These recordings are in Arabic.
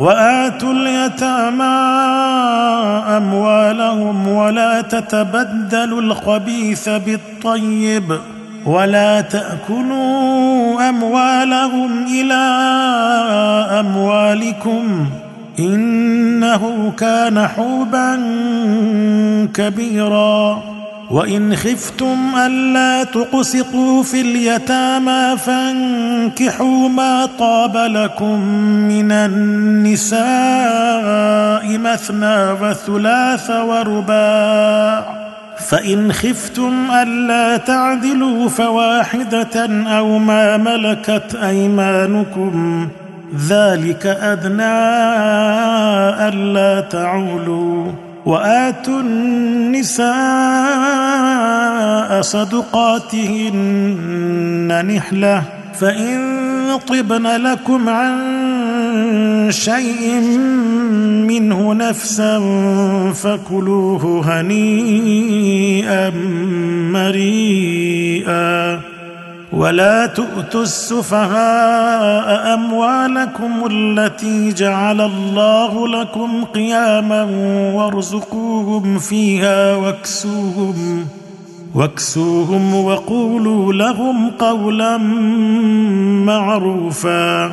وآتوا اليتامى أموالهم ولا تتبدلوا الخبيث بالطيب ولا تأكلوا أموالهم إلى أموالكم إنه كان حوبا كبيرا وإن خفتم ألا تقسطوا في اليتامى فانكحوا ما طاب لكم من النساء مثنى وثلاث ورباع. فإن خفتم ألا تعدلوا فواحدة أو ما ملكت أيمانكم. ذلك أدنى ألا تعولوا. وآتوا النساء صدقاتهن نحلة فإن طبن لكم عن شيء منه نفسا فكلوه هنيئا مريئا ولا تؤتوا السفهاء أموالكم التي جعل الله لكم قياما وارزقوهم فيها واكسوهم واكسوهم وقولوا لهم قولا معروفا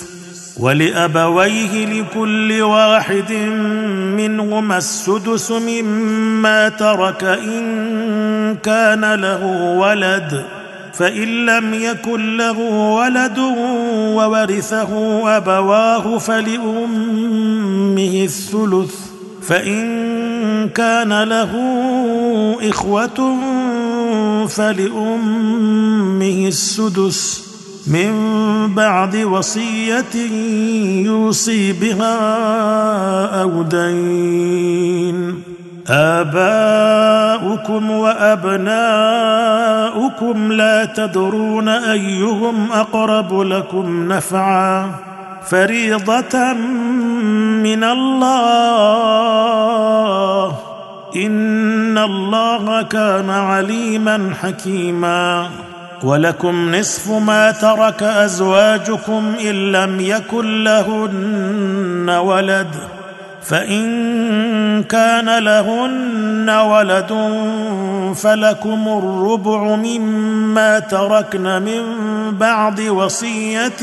ولأبويه لكل واحد منهما السدس مما ترك إن كان له ولد فإن لم يكن له ولد وورثه أبواه فلأمه الثلث فإن كان له إخوة فلأمه السدس. من بعد وصية يوصي بها أو دين. آباؤكم وأبناؤكم لا تدرون أيهم أقرب لكم نفعا. فريضة من الله. إن الله كان عليما حكيما. ولكم نصف ما ترك أزواجكم إن لم يكن لهن ولد فإن كان لهن ولد فلكم الربع مما تركن من بعد وصية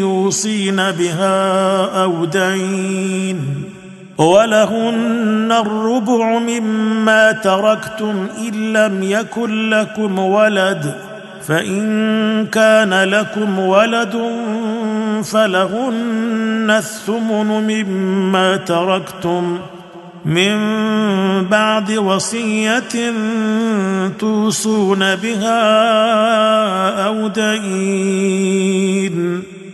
يوصين بها أو دين ولهن الربع مما تركتم إن لم يكن لكم ولد فإن كان لكم ولد فلهن الثمن مما تركتم من بعد وصية توصون بها أو دين.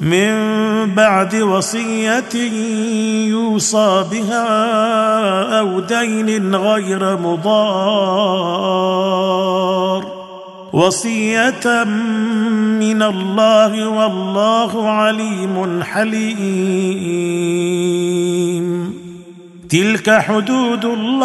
من بعد وصية يوصى بها أو دين غير مضار. وصية من الله والله عليم حليم. تلك حدود الله.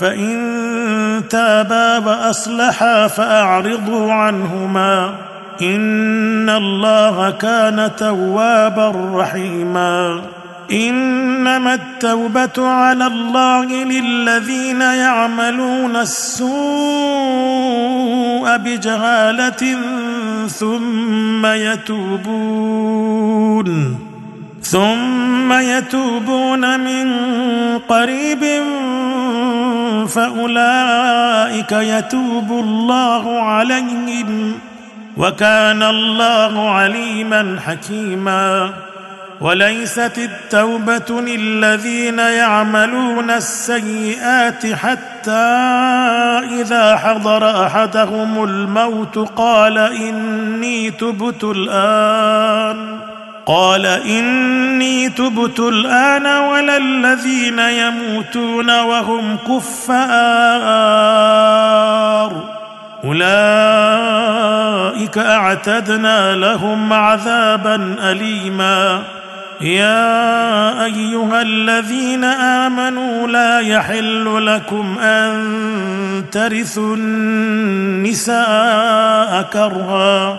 فإن تابا وأصلحا فأعرضوا عنهما إن الله كان توابا رحيما إنما التوبة على الله للذين يعملون السوء بجهالة ثم يتوبون ثم يتوبون من قريب فأولئك يتوب الله عليهم وكان الله عليما حكيما وليست التوبة للذين يعملون السيئات حتى إذا حضر أحدهم الموت قال إني تبت الآن قال إني تبت الآن ولا الذين يموتون وهم كفار. أولئك أعتدنا لهم عذابا أليما. يا أيها الذين آمنوا لا يحل لكم أن ترثوا النساء كرها.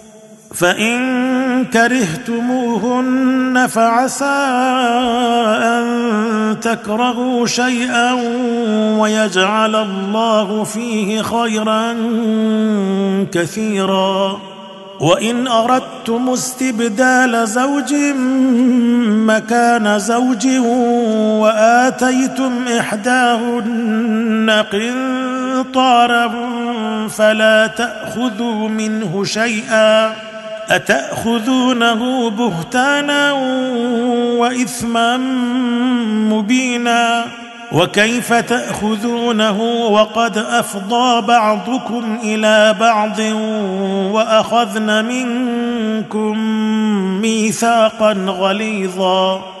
فإن كرهتموهن فعسى أن تكرهوا شيئا ويجعل الله فيه خيرا كثيرا. وإن أردتم استبدال زوج مكان زوج وآتيتم إحداهن قنطارا فلا تأخذوا منه شيئا. أتأخذونه بهتانا وإثما مبينا وكيف تأخذونه وقد أفضى بعضكم إلى بعض وأخذن منكم ميثاقا غليظا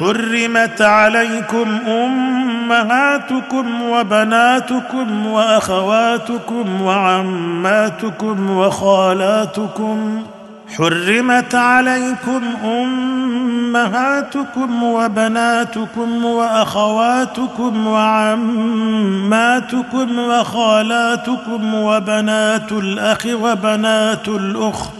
حرمت عليكم أمهاتكم وبناتكم وأخواتكم وعماتكم وخالاتكم. حرمت عليكم أمهاتكم وبناتكم وأخواتكم وعماتكم وخالاتكم وبنات الأخ وبنات الأخت.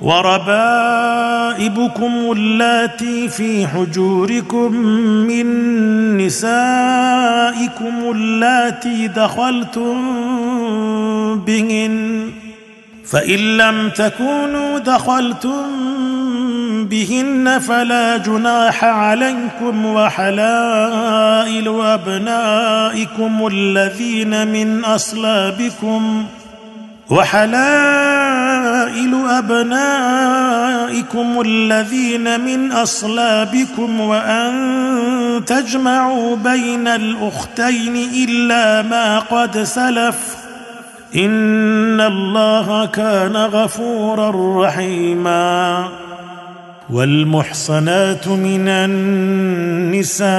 وربائبكم اللاتي في حجوركم من نسائكم اللاتي دخلتم بهن فإن لم تكونوا دخلتم بهن فلا جناح عليكم وحلائل أبنائكم الذين من أصلابكم وحلائل أبنائكم الذين من أصلابكم وأن تجمعوا بين الأختين إلا ما قد سلف إن الله كان غفورا رحيما والمحصنات من النساء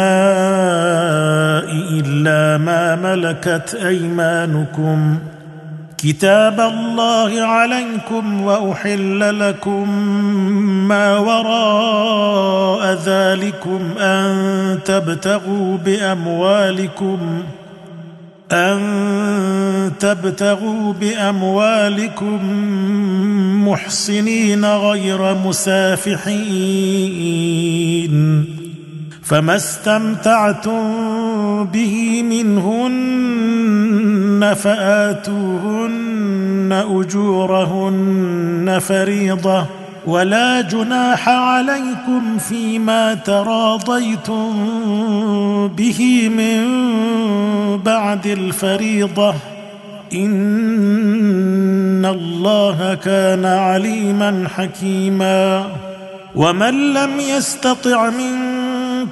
إلا ما ملكت أيمانكم كتاب الله عليكم وأحل لكم ما وراء ذلكم أن تبتغوا بأموالكم أن تبتغوا بأموالكم محصنين غير مسافحين. فما استمتعتم به منهن فآتوهن أجورهن فريضة ولا جناح عليكم فيما تراضيتم به من بعد الفريضة. إن الله كان عليما حكيما. ومن لم يستطع منكم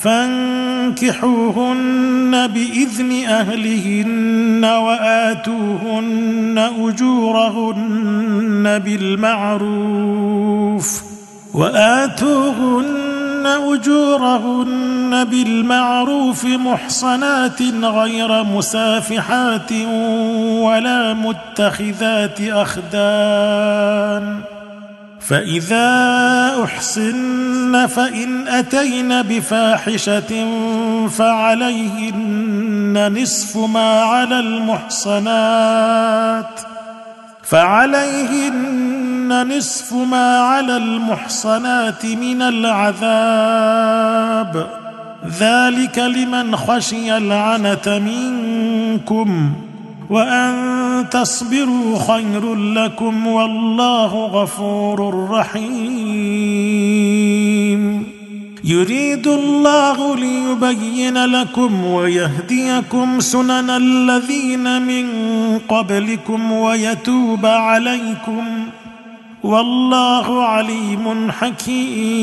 فانكحوهن بإذن أهلهن وآتوهن أجورهن بالمعروف وآتوهن أجورهن بالمعروف محصنات غير مسافحات ولا متخذات أخدان فإذا أحصن فإن أتين بفاحشة فعليهن نصف ما على المحصنات فعليهن نصف ما على المحصنات من العذاب ذلك لمن خشي العنة منكم وأن تصبروا خير لكم والله غفور رحيم. يريد الله ليبين لكم ويهديكم سنن الذين من قبلكم ويتوب عليكم. والله عليم حكيم.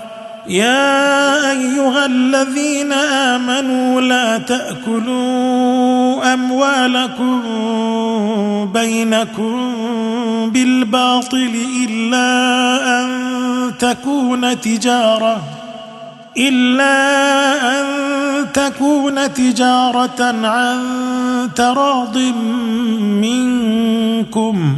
يا أيها الذين آمنوا لا تأكلوا أموالكم بينكم بالباطل إلا أن تكون تجارة إلا أن تكون تجارة عن تراض منكم.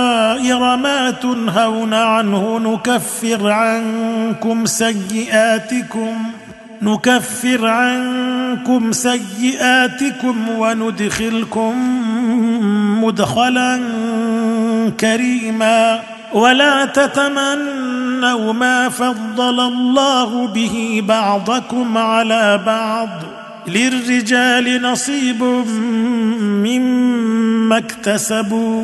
ما تنهون عنه نكفر عنكم سيئاتكم نكفر عنكم سيئاتكم وندخلكم مدخلا كريما. ولا تتمنوا ما فضل الله به بعضكم على بعض. للرجال نصيب مما اكتسبوا.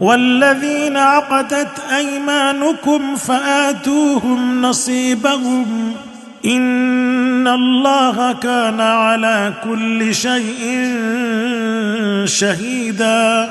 والذين عقدت أيمانكم فآتوهم نصيبهم إن الله كان على كل شيء شهيدا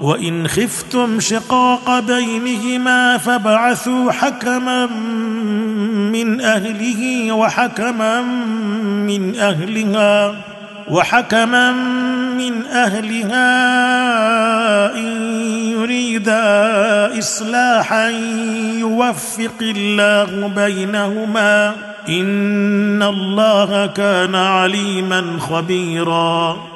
وإن خفتم شقاق بينهما فابعثوا حكما من أهله وحكما من أهلها وحكما من أهلها إن يريدا إصلاحا يوفق الله بينهما إن الله كان عليما خبيرا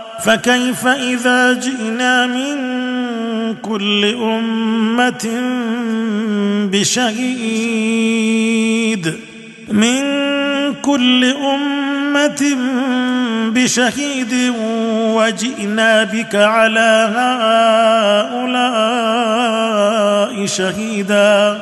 فكيف إذا جئنا من كل أمة بشهيد؟ من كل أمة بشهيد وجئنا بك على هؤلاء شهيدا.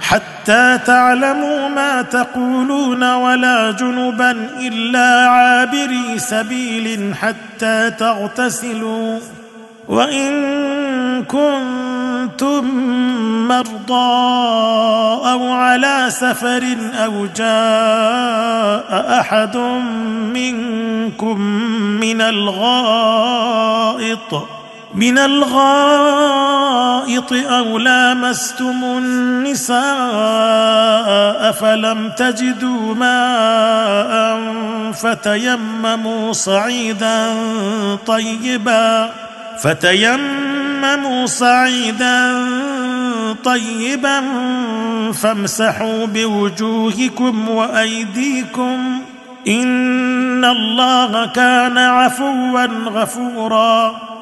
حتى تعلموا ما تقولون ولا جنبا إلا عابري سبيل حتى تغتسلوا. وإن كنتم مرضى أو على سفر أو جاء أحد منكم من الغائط من الغائط أو لامستم النساء فلم تجدوا ماء فتيمموا صعيدا طيبا فتيمموا صعيدا طيبا فامسحوا بوجوهكم وأيديكم إن الله كان عفوا غفورا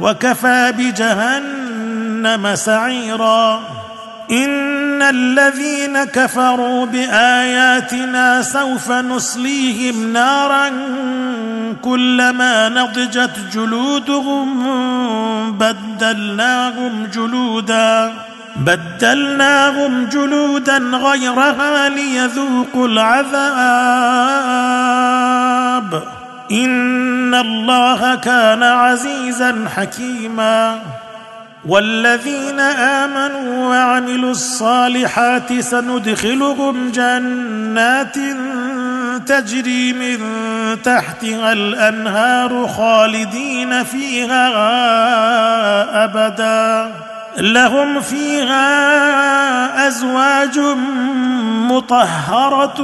وكفى بجهنم سعيرا. إن الذين كفروا بآياتنا سوف نصليهم نارا كلما نضجت جلودهم بدلناهم جلودا بدلناهم جلودا غيرها ليذوقوا العذاب. إن الله كان عزيزا حكيما. والذين آمنوا وعملوا الصالحات سندخلهم جنات تجري من تحتها الأنهار خالدين فيها ابدا. لهم فيها أزواج مطهرة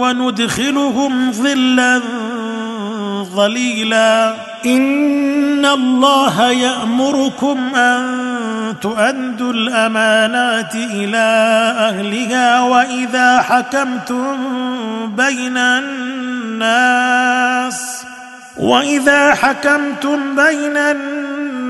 وندخلهم ظلا ظليلا. إن الله يأمركم أن تؤدوا الأمانات إلى أهلها وإذا حكمتم بين الناس وإذا حكمتم بين الناس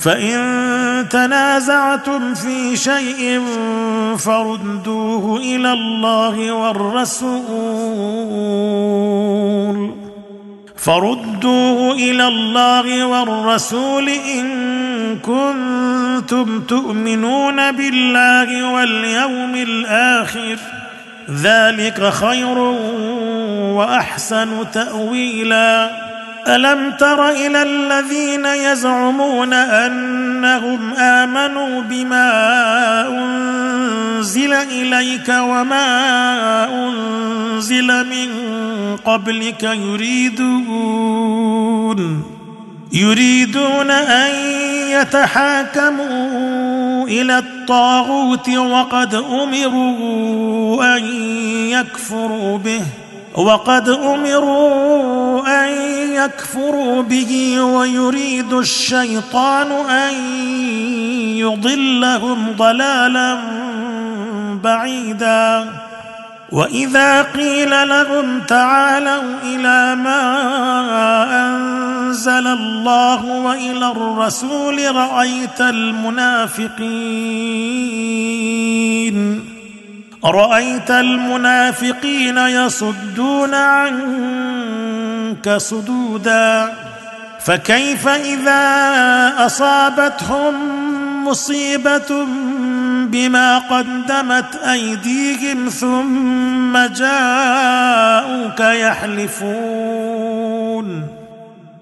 فإن تنازعتم في شيء فردوه إلى الله والرسول. فردوه إلى الله والرسول إن كنتم تؤمنون بالله واليوم الآخر ذلك خير وأحسن تأويلا. ألم تر إلى الذين يزعمون أنهم آمنوا بما أنزل إليك وما أنزل من قبلك يريدون يريدون أن يتحاكموا إلى الطاغوت وقد أمروا أن يكفروا به وقد أمروا أن يكفروا به ويريد الشيطان أن يضلهم ضلالا بعيدا. وإذا قيل لهم تعالوا إلى ما أنزل الله وإلى الرسول رأيت المنافقين. رايت المنافقين يصدون عنك صدودا؟ فكيف إذا أصابتهم مصيبة بما قدمت أيديهم ثم جاءوك يحلفون؟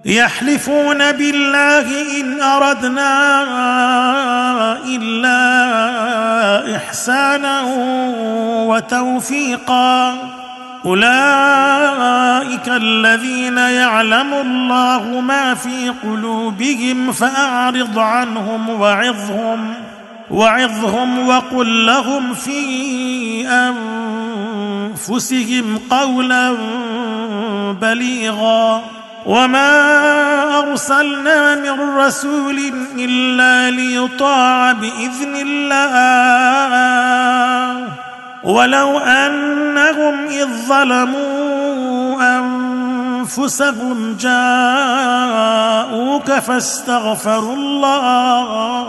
يحلفون بالله إن أردنا إلا إحسانا وتوفيقا. أولئك الذين يعلم الله ما في قلوبهم فأعرض عنهم وعظهم وعظهم وقل لهم في أنفسهم قولا بليغا. وما ارسلنا من رسول الا ليطاع باذن الله ولو انهم اذ ظلموا انفسهم جاءوك فاستغفروا الله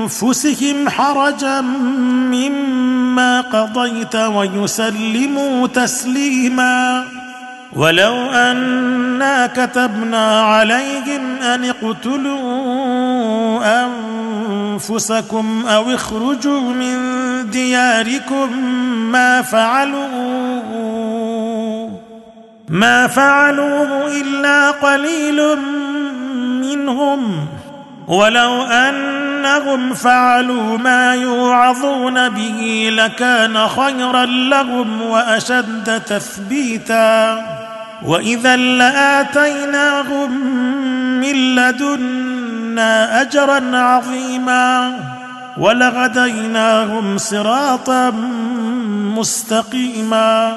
أنفسهم حرجا مما قضيت ويسلموا تسليما. ولو أنا كتبنا عليهم أن اقتلوا أنفسكم أو اخرجوا من دياركم ما فعلوا ما فعلوه إلا قليل منهم. ولو انهم فعلوا ما يوعظون به لكان خيرا لهم وأشد تثبيتا. وإذا لآتيناهم من لدنا اجرا عظيما ولهديناهم صراطا مستقيما.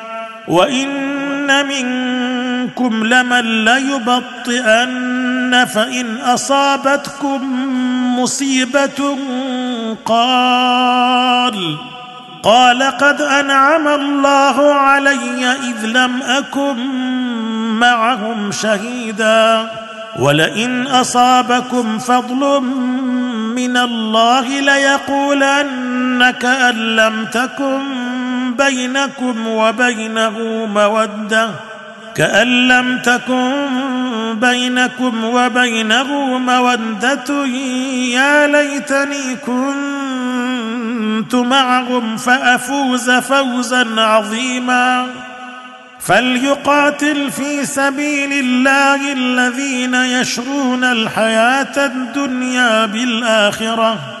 وان منكم لمن ليبطئن فان اصابتكم مصيبه قال قال قد انعم الله علي اذ لم اكن معهم شهيدا ولئن اصابكم فضل من الله ليقولن كان لم تكن بينكم وبينه مودة كأن لم تكن بينكم وبينه مودة يا ليتني كنت معهم فأفوز فوزا عظيما فليقاتل في سبيل الله الذين يشرون الحياة الدنيا بالآخرة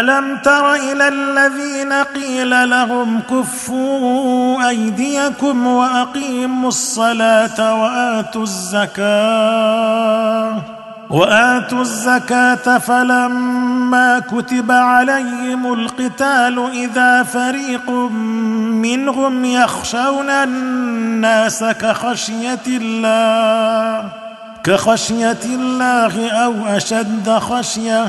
ألم تر إلى الذين قيل لهم كفوا أيديكم وأقيموا الصلاة وآتوا الزكاة وآتوا الزكاة فلما كتب عليهم القتال إذا فريق منهم يخشون الناس كخشية الله كخشية الله أو أشد خشية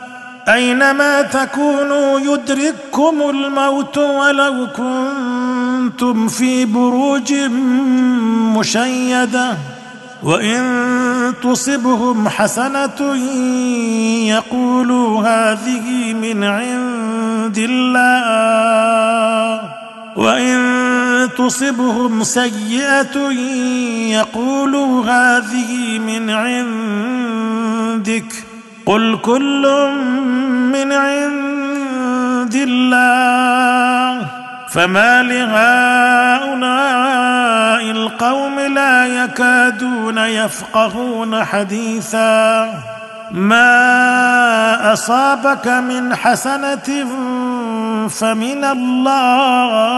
أينما تكونوا يدرككم الموت ولو كنتم في بروج مشيدة وإن تصبهم حسنة يقولوا هذه من عند الله وإن تصبهم سيئة يقولوا هذه من عندك قل كل من عند الله فما لهؤلاء القوم لا يكادون يفقهون حديثا ما اصابك من حسنه فمن الله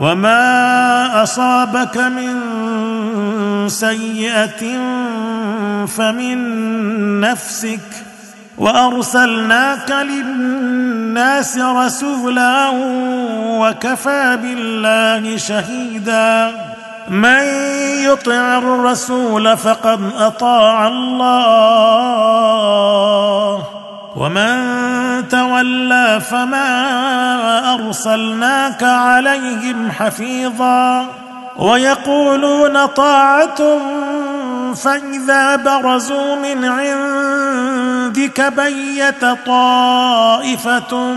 وما اصابك من سيئه فمن نفسك وارسلناك للناس رسولا وكفى بالله شهيدا من يطع الرسول فقد اطاع الله ومن تولى فما ارسلناك عليهم حفيظا ويقولون طاعه فاذا برزوا من عندك بيت طائفه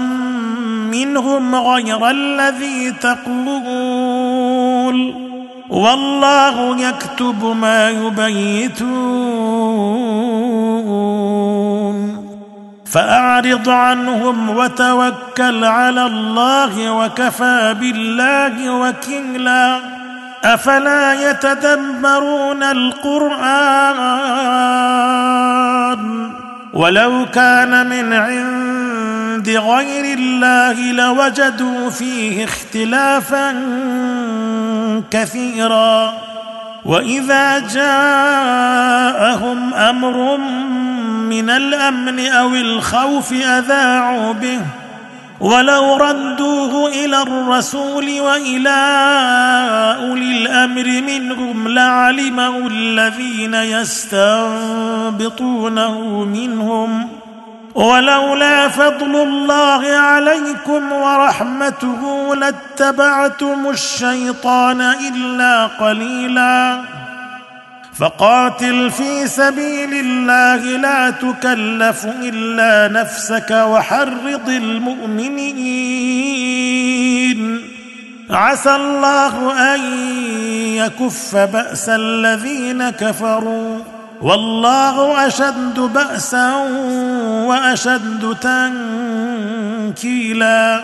منهم غير الذي تقول والله يكتب ما يبيتون فأعرض عنهم وتوكل على الله وكفى بالله وكيلا. أفلا يتدبرون القرآن؟ ولو كان من عند غير الله لوجدوا فيه اختلافا كثيرا. وإذا جاءهم أمر من الأمن أو الخوف أذاعوا به. ولو ردوه إلى الرسول وإلى أولي الأمر منهم لعلمه الذين يستنبطونه منهم. ولولا فضل الله عليكم ورحمته لاتبعتم الشيطان إلا قليلا. فقاتل في سبيل الله لا تكلف إلا نفسك وحرض المؤمنين. عسى الله أن يكف بأس الذين كفروا. والله أشد بأسا وأشد تنكيلا.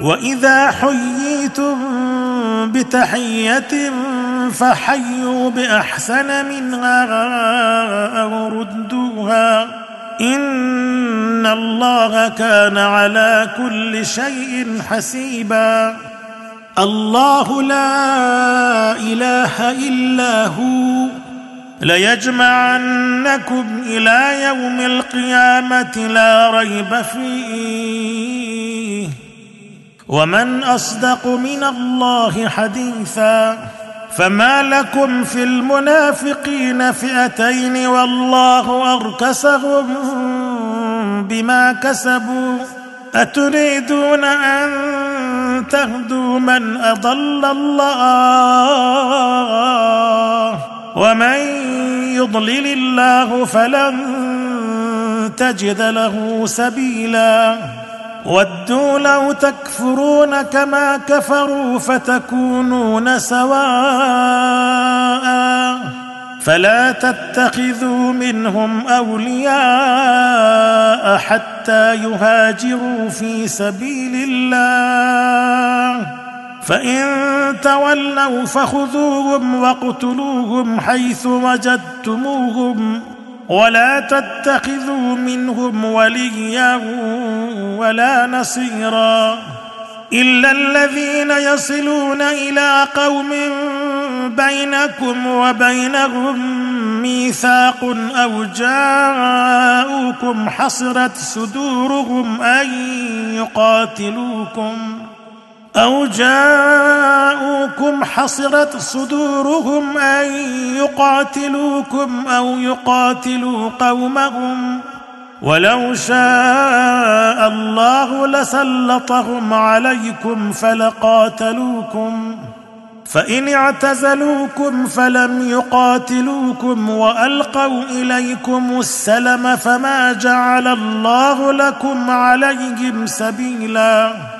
وإذا حييتم بتحية فحيوا بأحسن منها أو ردوها. إن الله كان على كل شيء حسيبا. الله لا إله إلا هو. ليجمعنكم إلى يوم القيامة لا ريب فيه. ومن أصدق من الله حديثا فما لكم في المنافقين فئتين والله أركسهم بما كسبوا أتريدون أن تهدوا من أضل الله ومن يضلل الله فلن تجد له سبيلا ودوا لو تكفرون كما كفروا فتكونون سواء فلا تتخذوا منهم أولياء حتى يهاجروا في سبيل الله. فإن تولوا فخذوهم واقتلوهم حيث وجدتموهم. ولا تتخذوا منهم وليا ولا نصيرا إلا الذين يصلون إلى قوم بينكم وبينهم ميثاق أو جاءوكم حصرت صدورهم أن يقاتلوكم أو جاءوكم حصرت صدورهم أن يقاتلوكم أو يقاتلوا قومهم ولو شاء الله لسلطهم عليكم فلقاتلوكم فإن اعتزلوكم فلم يقاتلوكم وألقوا إليكم السلم فما جعل الله لكم عليهم سبيلاً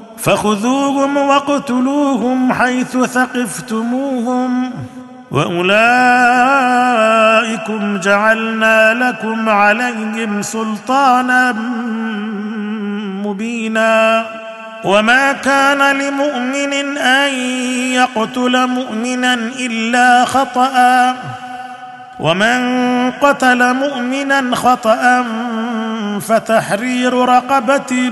فخذوهم واقتلوهم حيث ثقفتموهم وأولئكم جعلنا لكم عليهم سلطانا مبينا وما كان لمؤمن أن يقتل مؤمنا إلا خطأ ومن قتل مؤمنا خطأ فتحرير رقبة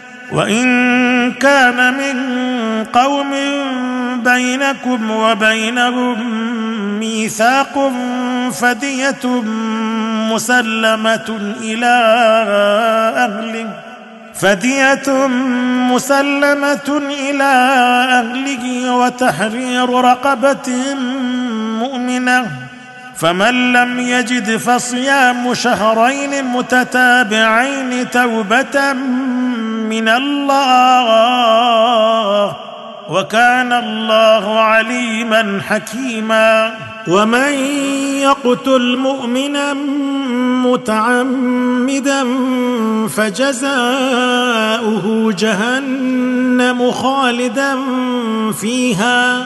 وإن كان من قوم بينكم وبينهم ميثاق فدية مسلمة إلى أهله فدية مسلمة إلى أهله وتحرير رقبة مؤمنة فمن لم يجد فصيام شهرين متتابعين توبة من الله وكان الله عليما حكيما. ومن يقتل مؤمنا متعمدا فجزاؤه جهنم خالدا فيها.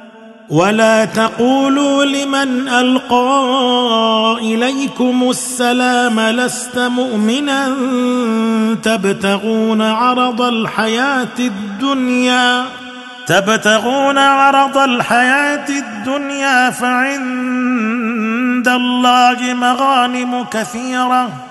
ولا تقولوا لمن ألقى إليكم السلام لست مؤمنا تبتغون عرض الحياة الدنيا تبتغون عرض الحياة الدنيا فعند الله مغانم كثيرة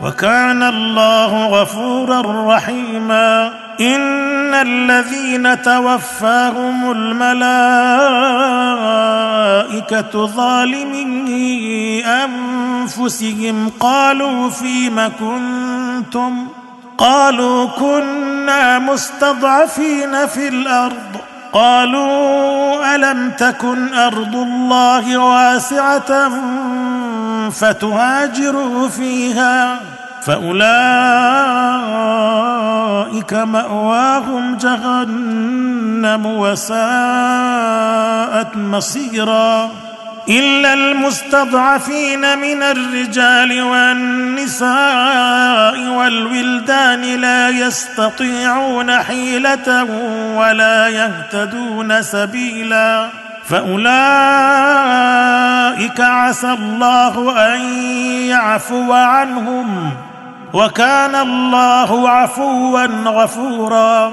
وكان الله غفورا رحيما. إن الذين توفاهم الملائكة ظالمي أنفسهم قالوا فيم كنتم؟ قالوا كنا مستضعفين في الأرض. قالوا ألم تكن أرض الله واسعة فتهاجروا فيها فأولئك مأواهم جهنم وساءت مصيرا إلا المستضعفين من الرجال والنساء والولدان لا يستطيعون حيلة ولا يهتدون سبيلا فأولئك عسى الله أن يعفو عنهم وكان الله عفوا غفورا.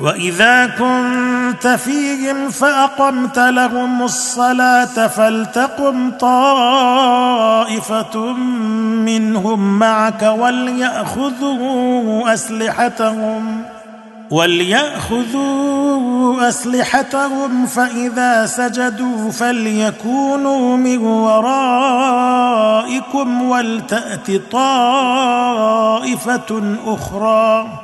وإذا كنت فيهم فأقمت لهم الصلاة فلتقم طائفة منهم معك وليأخذوا أسلحتهم وليأخذوا أسلحتهم فإذا سجدوا فليكونوا من ورائكم ولتأت طائفة أخرى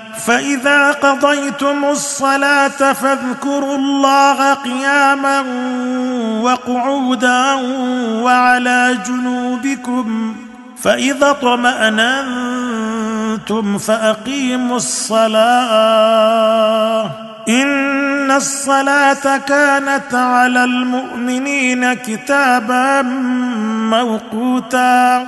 فإذا قضيتم الصلاة فاذكروا الله قياما وقعودا وعلى جنوبكم فإذا اطمأننتم فأقيموا الصلاة إن الصلاة كانت على المؤمنين كتابا موقوتا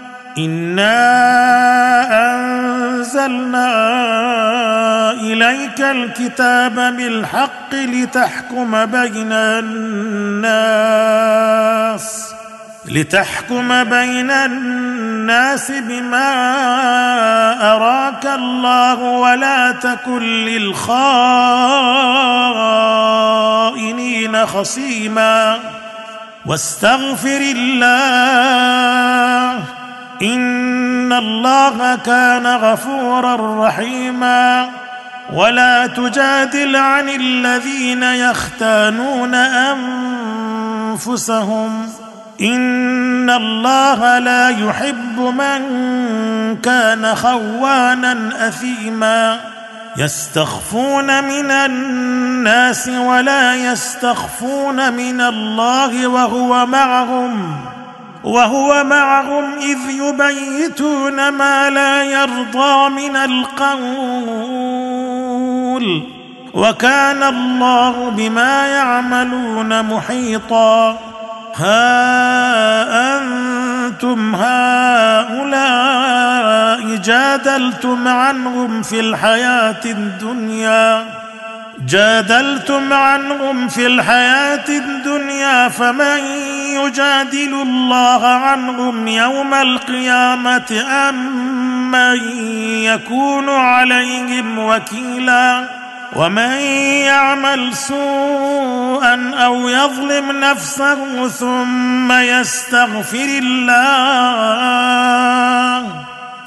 انا انزلنا اليك الكتاب بالحق لتحكم بين الناس لتحكم بين الناس بما اراك الله ولا تكن للخائنين خصيما واستغفر الله ان الله كان غفورا رحيما ولا تجادل عن الذين يختانون انفسهم ان الله لا يحب من كان خوانا اثيما يستخفون من الناس ولا يستخفون من الله وهو معهم وهو معهم إذ يبيتون ما لا يرضى من القول. وكان الله بما يعملون محيطا. ها أنتم هؤلاء جادلتم عنهم في الحياة الدنيا. جادلتم عنهم في الحياة الدنيا فمن يجادل الله عنهم يوم القيامة أم من يكون عليهم وكيلا ومن يعمل سوءا أو يظلم نفسه ثم يستغفر الله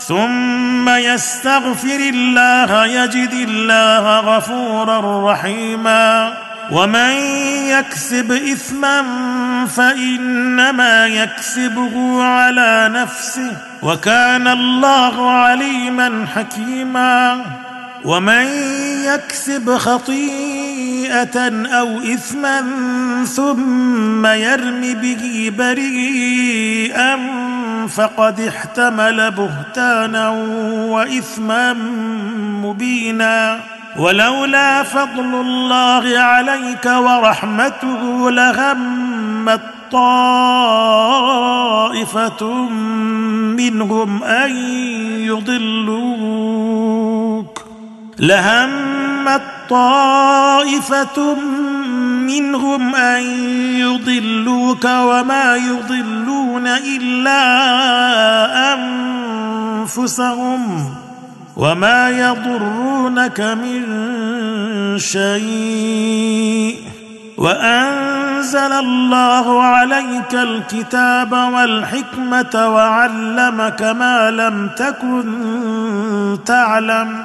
ثم يستغفر الله يجد الله غفورا رحيما. ومن يكسب إثما فإنما يكسبه على نفسه وكان الله عليما حكيما. ومن يكسب خطيئة أو إثما ثم يرم به بريئا فقد احتمل بهتانا وإثما مبينا. ولولا فضل الله عليك ورحمته لهمت طائفة منهم أن يضلوك. لهمت طائفه منهم ان يضلوك وما يضلون الا انفسهم وما يضرونك من شيء وانزل الله عليك الكتاب والحكمه وعلمك ما لم تكن تعلم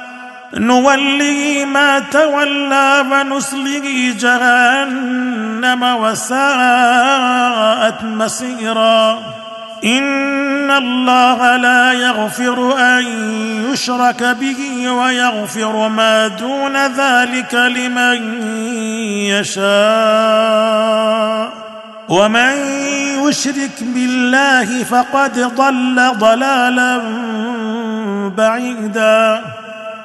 نوله ما تولى ونسله جهنم وساءت مسيرا. إن الله لا يغفر أن يشرك به ويغفر ما دون ذلك لمن يشاء. ومن يشرك بالله فقد ضل ضلالا بعيدا.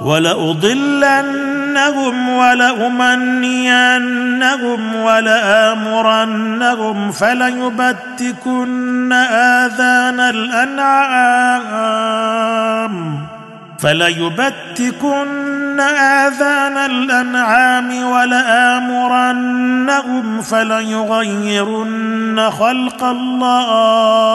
ولأضلنهم ولأمنينهم ولآمرنهم فليبتكن آذان الأنعام فليبتكن آذان الأنعام ولآمرنهم فليغيرن خلق الله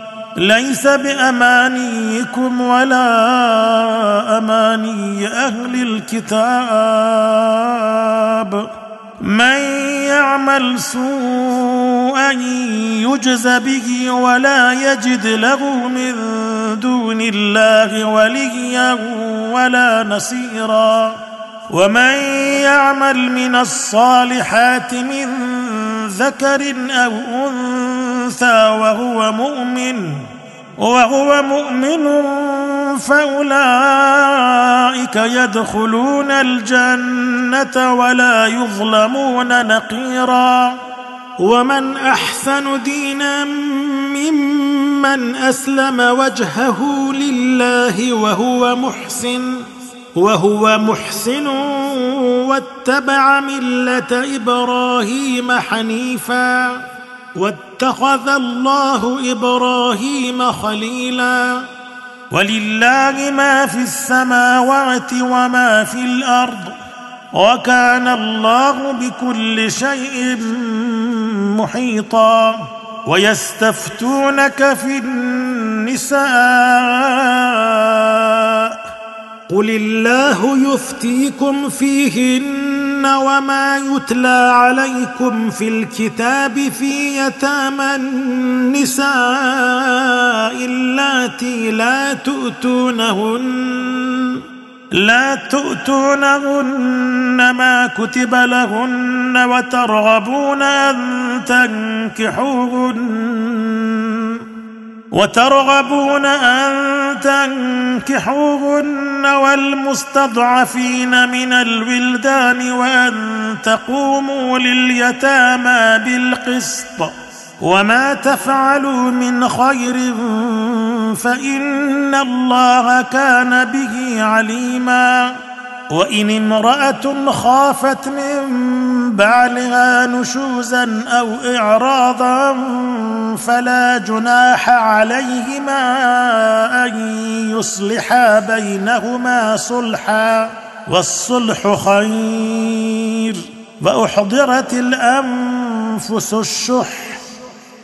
ليس بأمانيكم ولا أماني أهل الكتاب. من يعمل سوءا يجز به ولا يجد له من دون الله وليا ولا نصيرا. ومن يعمل من الصالحات من ذكر أو أنثى وهو مؤمن وهو مؤمن فأولئك يدخلون الجنة ولا يظلمون نقيرا. ومن أحسن دينا ممن أسلم وجهه لله وهو محسن وهو محسن واتبع ملة إبراهيم حنيفا. واتخذ الله إبراهيم خليلا. ولله ما في السماوات وما في الأرض وكان الله بكل شيء محيطا. ويستفتونك في النساء. قل الله يفتيكم فيهن. وما يتلى عليكم في الكتاب في يتامى النساء اللاتي لا تؤتونهن لا تؤتونهن ما كتب لهن وترغبون أن تنكحوهن وترغبون أن تنكحوهن والمستضعفين من الولدان وأن تقوموا لليتامى بالقسط وما تفعلوا من خير فإن الله كان به عليما وإن امرأة خافت من بعلها نشوزا أو إعراضا فلا جناح عليهما أن يصلحا بينهما صلحا والصلح خير وأحضرت الأنفس الشح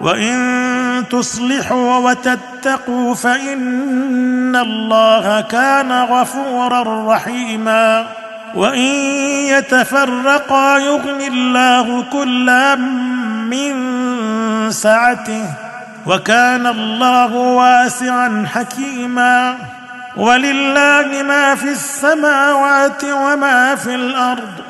وان تصلحوا وتتقوا فان الله كان غفورا رحيما وان يتفرقا يغني الله كلا من سعته وكان الله واسعا حكيما ولله ما في السماوات وما في الأرض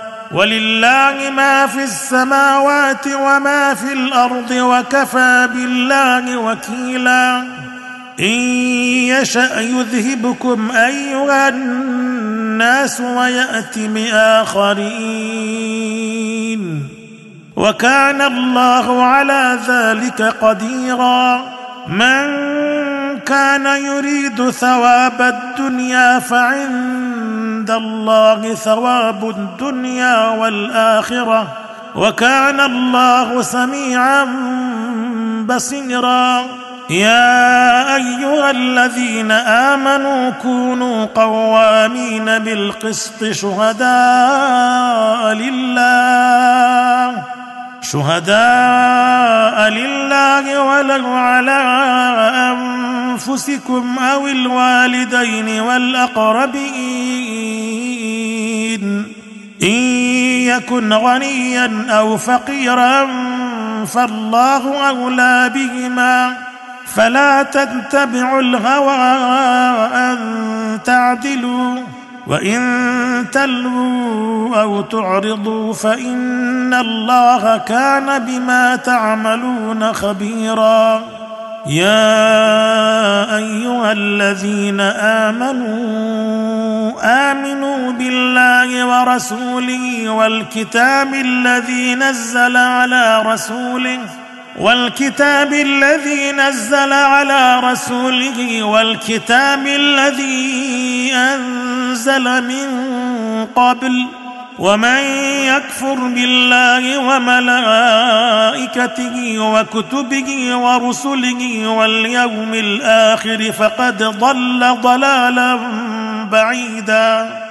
ولله ما في السماوات وما في الأرض وكفى بالله وكيلا. إن يشأ يذهبكم أيها الناس ويأت بآخرين. وكان الله على ذلك قديرا. من كان يريد ثواب الدنيا فعند الله ثواب الدنيا والآخرة وكان الله سميعا بصيرا. يا أيها الذين آمنوا كونوا قوامين بالقسط شهداء لله. شهداء لله ولو على أنفسكم أو الوالدين والأقربين. إن يكن غنيا أو فقيرا فالله أولى بهما. فلا تتبعوا الهوى أن تعدلوا. وإن تلووا أو تعرضوا فإن الله كان بما تعملون خبيرا. يا أيها الذين آمنوا آمنوا بالله ورسوله والكتاب الذي نزل على رسوله والكتاب الذي نزل على رسوله والكتاب الذي أنزل من قبل ومن يكفر بالله وملائكته وكتبه ورسله واليوم الآخر فقد ضل ضلالا بعيدا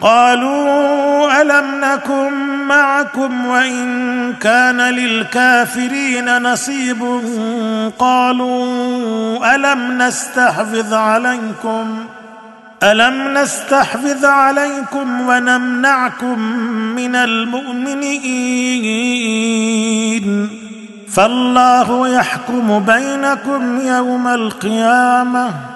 قالوا ألم نكن معكم وإن كان للكافرين نصيب قالوا ألم نستحفظ عليكم ألم نستحفظ عليكم ونمنعكم من المؤمنين فالله يحكم بينكم يوم القيامة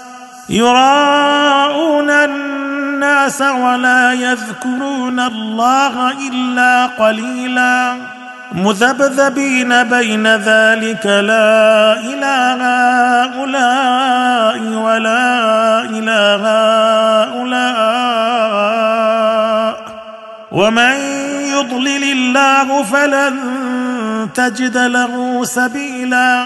يراءون الناس ولا يذكرون الله إلا قليلا مذبذبين بين ذلك لا إله هؤلاء ولا إله هؤلاء ومن يضلل الله فلن تجد له سبيلا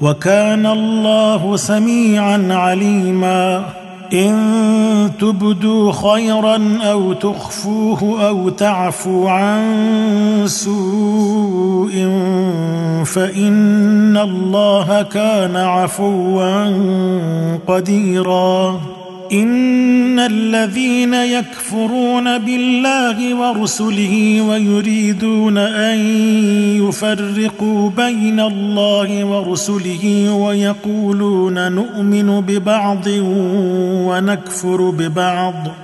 وكان الله سميعا عليما. إن تبدوا خيرا أو تخفوه أو تعفوا عن سوء فإن الله كان عفوا قديرا. إن الذين يكفرون بالله ورسله ويريدون أن يفرقوا بين الله ورسله ويقولون نؤمن ببعض ونكفر ببعض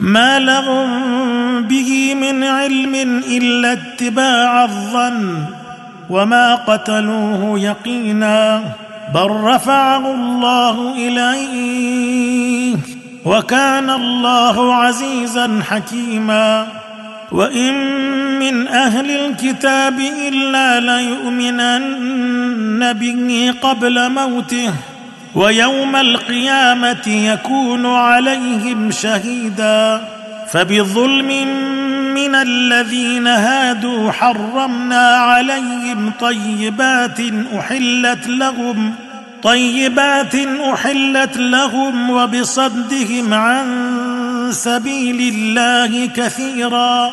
ما لهم به من علم إلا اتباع الظن وما قتلوه يقينا بل رفعه الله اليه وكان الله عزيزا حكيما وإن من أهل الكتاب إلا ليؤمنن به قبل موته ويوم القيامة يكون عليهم شهيدا فبظلم من الذين هادوا حرمنا عليهم طيبات أحلت لهم طيبات أحلت لهم وبصدهم عن سبيل الله كثيرا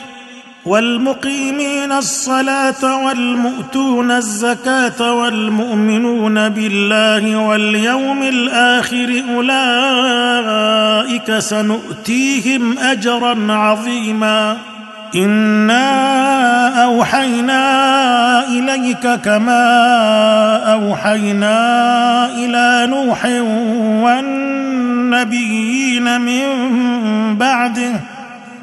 والمقيمين الصلاة والمؤتون الزكاة والمؤمنون بالله واليوم الآخر أولئك سنؤتيهم أجرا عظيما. إنا أوحينا إليك كما أوحينا إلى نوح والنبيين من بعده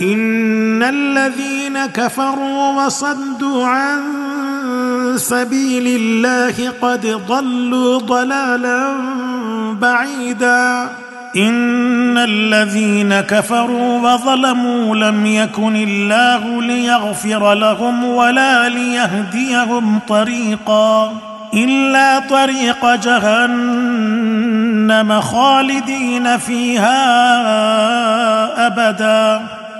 إن الذين كفروا وصدوا عن سبيل الله قد ضلوا ضلالا بعيدا. إن الذين كفروا وظلموا لم يكن الله ليغفر لهم ولا ليهديهم طريقا. إلا طريق جهنم خالدين فيها ابدا.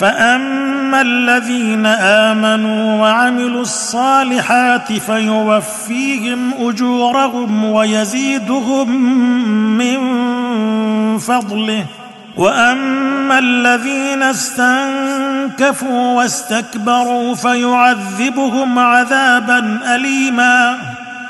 فاما الذين امنوا وعملوا الصالحات فيوفيهم اجورهم ويزيدهم من فضله واما الذين استنكفوا واستكبروا فيعذبهم عذابا اليما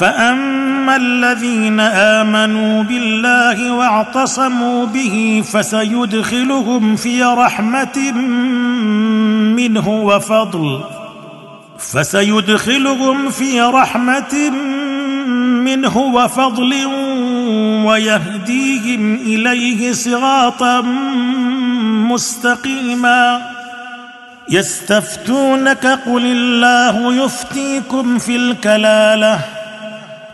فاما الذين امنوا بالله واعتصموا به فسيدخلهم في رحمه منه وفضل فسيدخلهم في رحمه منه وفضل ويهديهم اليه صراطا مستقيما يستفتونك قل الله يفتيكم في الكلاله